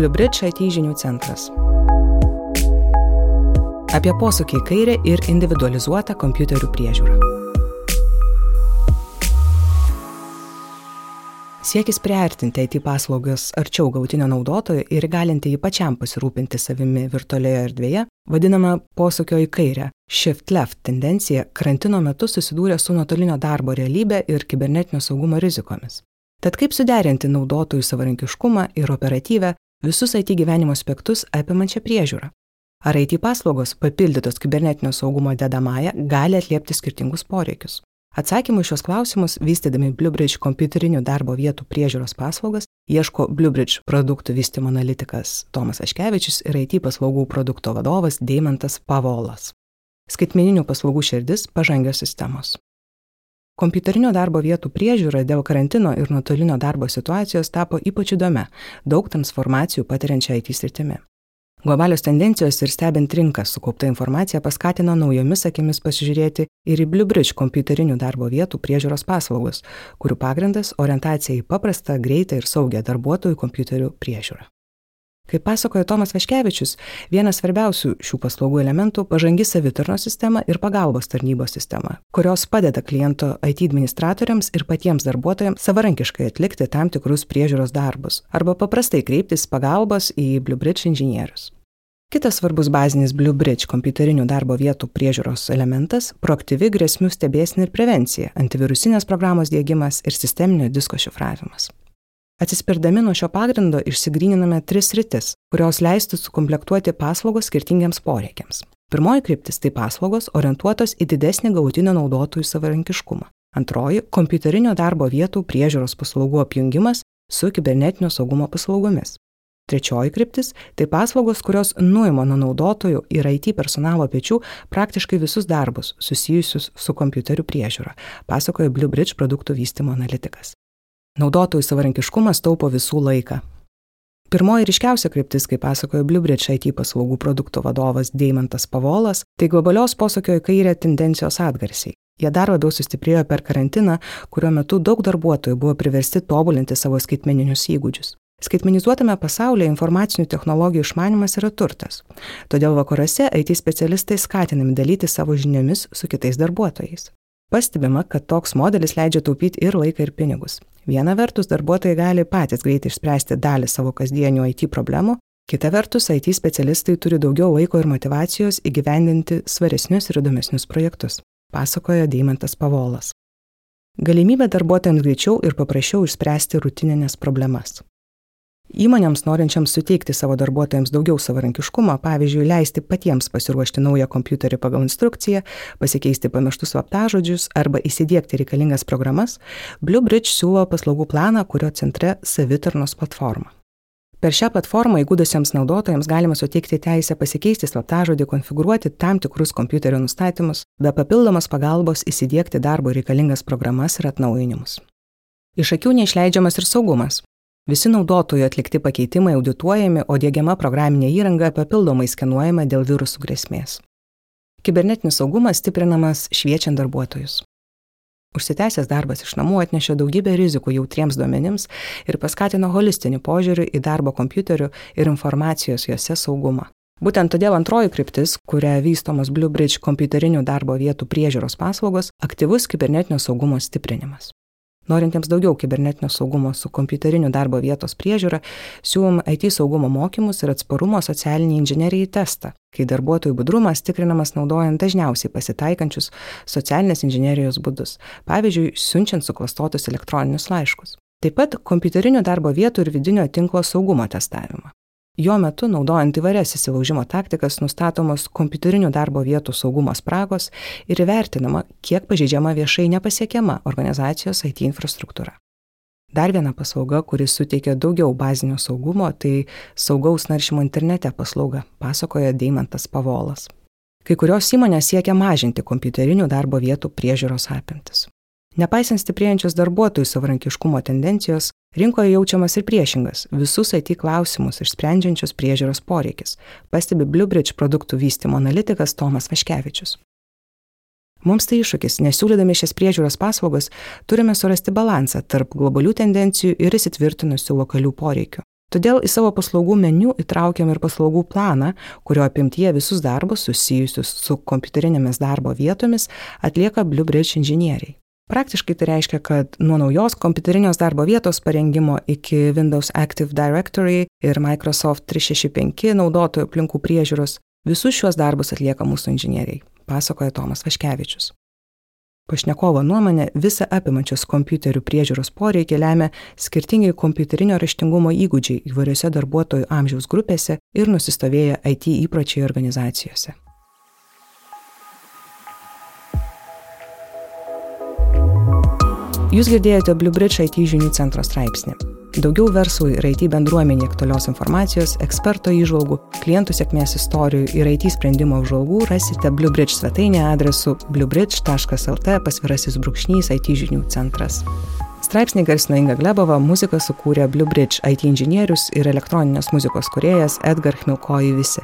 Bluebridge IT žinių centras. Apie posūkį į kairę ir individualizuotą kompiuterių priežiūrą. Siekis priartinti IT paslaugas arčiau gautinio naudotojo ir galinti jį pačiam pasirūpinti savimi virtualioje erdvėje, vadinama posūkio į kairę shift left tendencija karantino metu susidūrė su nuotolinio darbo realybė ir kibernetinio saugumo rizikomis. Tad kaip suderinti naudotojų savarankiškumą ir operatyvę visus IT gyvenimo aspektus apimančią priežiūrą? Ar IT paslaugos, papildytos kibernetinio saugumo dedamąją, gali atliepti skirtingus poreikius? Atsakymų šios klausimus, vystydami Bluebridge kompiuterinių darbo vietų priežiūros paslaugas, ieško Bluebridge produktų vystimo analitikas Tomas Aškevičius ir IT paslaugų produkto vadovas Deimantas Pavolas. Skaitmeninių paslaugų širdis - pažangios sistemos. Kompiuterinio darbo vietų priežiūra dėl karantino ir nuotolinio darbo situacijos tapo ypač įdomia, daug transformacijų patiriančia IT sritimi. Globalios tendencijos ir stebint rinką sukaupta informacija paskatino naujomis akimis pasižiūrėti ir į Bluebridge kompiuterinių darbo vietų priežiūros paslaugas, kurių pagrindas - orientacija į paprastą, greitą ir saugę darbuotojų kompiuterių priežiūrą. Kaip pasakoja Tomas Vaškevičius, vienas svarbiausių šių paslaugų elementų - pažangi savitarnos sistema ir pagalbos tarnybos sistema, kurios padeda kliento IT administratoriams ir patiems darbuotojams savarankiškai atlikti tam tikrus priežiūros darbus arba paprastai kreiptis pagalbos į Bluebridge inžinierius. Kitas svarbus bazinis Bluebridge kompiuterinių darbo vietų priežiūros elementas - proaktyvi grėsmių stebėsnė ir prevencija, antivirusinės programos dėgymas ir sisteminio disko šifravimas. Atsispirdami nuo šio pagrindo išsigryniname tris rytis, kurios leistų sukomplektuoti paslaugos skirtingiems poreikiams. Pirmoji kryptis tai paslaugos orientuotos į didesnį galutinio naudotojų savarankiškumą. Antroji - kompiuterinio darbo vietų priežiūros paslaugų apjungimas su kibernetinio saugumo paslaugomis. Trečioji kryptis - tai paslaugos, kurios nuima nuo naudotojų ir IT personalo pečių praktiškai visus darbus susijusius su kompiuterių priežiūra, pasakoja Bluebridge produktų vystimo analitikas. Naudotojų savarankiškumas taupo visų laiką. Pirmoji ryškiausia kryptis, kaip pasakojo Bluebridge IT paslaugų produkto vadovas Deimantas Pavolas, tai globalios posūkio į kairę tendencijos atgarsiai. Jie dar labiau sustiprėjo per karantiną, kurio metu daug darbuotojų buvo priversti tobulinti savo skaitmeninius įgūdžius. Skaitmenizuotame pasaulyje informacinių technologijų išmanimas yra turtas. Todėl vakaruose IT specialistai skatinami dalyti savo žiniomis su kitais darbuotojais. Pastebima, kad toks modelis leidžia taupyti ir laiką, ir pinigus. Viena vertus, darbuotojai gali patys greitai išspręsti dalį savo kasdienių IT problemų, kita vertus, IT specialistai turi daugiau laiko ir motivacijos įgyvendinti svaresnius ir įdomesnius projektus, pasakojo Deimantas Pavolas. Galimybė darbuotojams greičiau ir paprasčiau išspręsti rutininės problemas. Įmonėms norinčiams suteikti savo darbuotojams daugiau savarankiškumo, pavyzdžiui, leisti patiems pasiruošti naują kompiuterį pagal instrukciją, pasikeisti pamirštus slaptažodžius arba įsidėkti reikalingas programas, Bluebridge siūlo paslaugų planą, kurio centre savitarnos platforma. Per šią platformą įgūdusiems naudotojams galima suteikti teisę pasikeisti slaptažodį, konfigūruoti tam tikrus kompiuterio nustatymus, be papildomos pagalbos įsidėkti darbo reikalingas programas ir atnaujinimus. Iš akių neišleidžiamas ir saugumas. Visi naudotojų atlikti pakeitimai audituojami, o dėgiama programinė įranga papildomai skenuojama dėl virusų grėsmės. Kibernetinis saugumas stiprinamas šviečiant darbuotojus. Užsitęsęs darbas iš namų atnešė daugybę rizikų jautriems duomenims ir paskatino holistinį požiūrį į darbo kompiuterių ir informacijos juose saugumą. Būtent todėl antroji kryptis, kuria vystomos Bluebridge kompiuterinių darbo vietų priežiūros paslaugos - aktyvus kibernetinio saugumo stiprinimas. Norintiems daugiau kibernetinio saugumo su kompiuteriniu darbo vietos priežiūra, siūlom IT saugumo mokymus ir atsparumo socialiniai inžinerijai testą, kai darbuotojų budrumas tikrinamas naudojant dažniausiai pasitaikančius socialinės inžinerijos būdus, pavyzdžiui, siunčiant suklastotus elektroninius laiškus. Taip pat kompiuterinio darbo vietų ir vidinio tinklo saugumo testavimą. Jo metu, naudojant įvairias įsilaužimo taktikas, nustatomos kompiuterinių darbo vietų saugumo spragos ir įvertinama, kiek pažeidžiama viešai nepasiekiama organizacijos IT infrastruktūra. Dar viena paslauga, kuris suteikia daugiau bazinio saugumo, tai saugaus naršymo internete paslauga, pasakoja Deimantas Pavolas. Kai kurios įmonės siekia mažinti kompiuterinių darbo vietų priežiūros apimtis. Nepaisant stiprėjančios darbuotojų savarankiškumo tendencijos, rinkoje jaučiamas ir priešingas - visus IT klausimus išsprendžiančios priežiūros poreikis, pastebi Bluebridge produktų vystimo analitikas Tomas Vaškevičius. Mums tai iššūkis, nes siūlydami šias priežiūros paslaugas turime surasti balansą tarp globalių tendencijų ir įsitvirtinusių lokalių poreikių. Todėl į savo paslaugų meniu įtraukiam ir paslaugų planą, kurio apimtyje visus darbus susijusius su kompiuterinėmis darbo vietomis atlieka BlueBridge inžinieriai. Praktiškai tai reiškia, kad nuo naujos kompiuterinės darbo vietos parengimo iki Windows Active Directory ir Microsoft 365 naudotojų aplinkų priežiūros visus šiuos darbus atlieka mūsų inžinieriai, pasakoja Tomas Vaškevičius. Pašnekovo nuomonė visą apimančios kompiuterių priežiūros poreikiai lemia skirtingi kompiuterinio raštingumo įgūdžiai įvairiose darbuotojų amžiaus grupėse ir nusistovėję IT įpročiai organizacijose. Jūs girdėjote BlueBridge IT žinių centro straipsnį. Daugiau verslui ir IT bendruomenė aktualios informacijos, eksperto įžvalgų, klientų sėkmės istorijų ir IT sprendimo apžvalgų rasite BlueBridge svetainėje adresu bluebridge.lt pasvirasis brūkšnys IT žinių centras. Straipsnį garsino Inga Glebova, muziką sukūrė BlueBridge IT inžinierius ir elektroninės muzikos kuriejas Edgar Hmilkoji visi.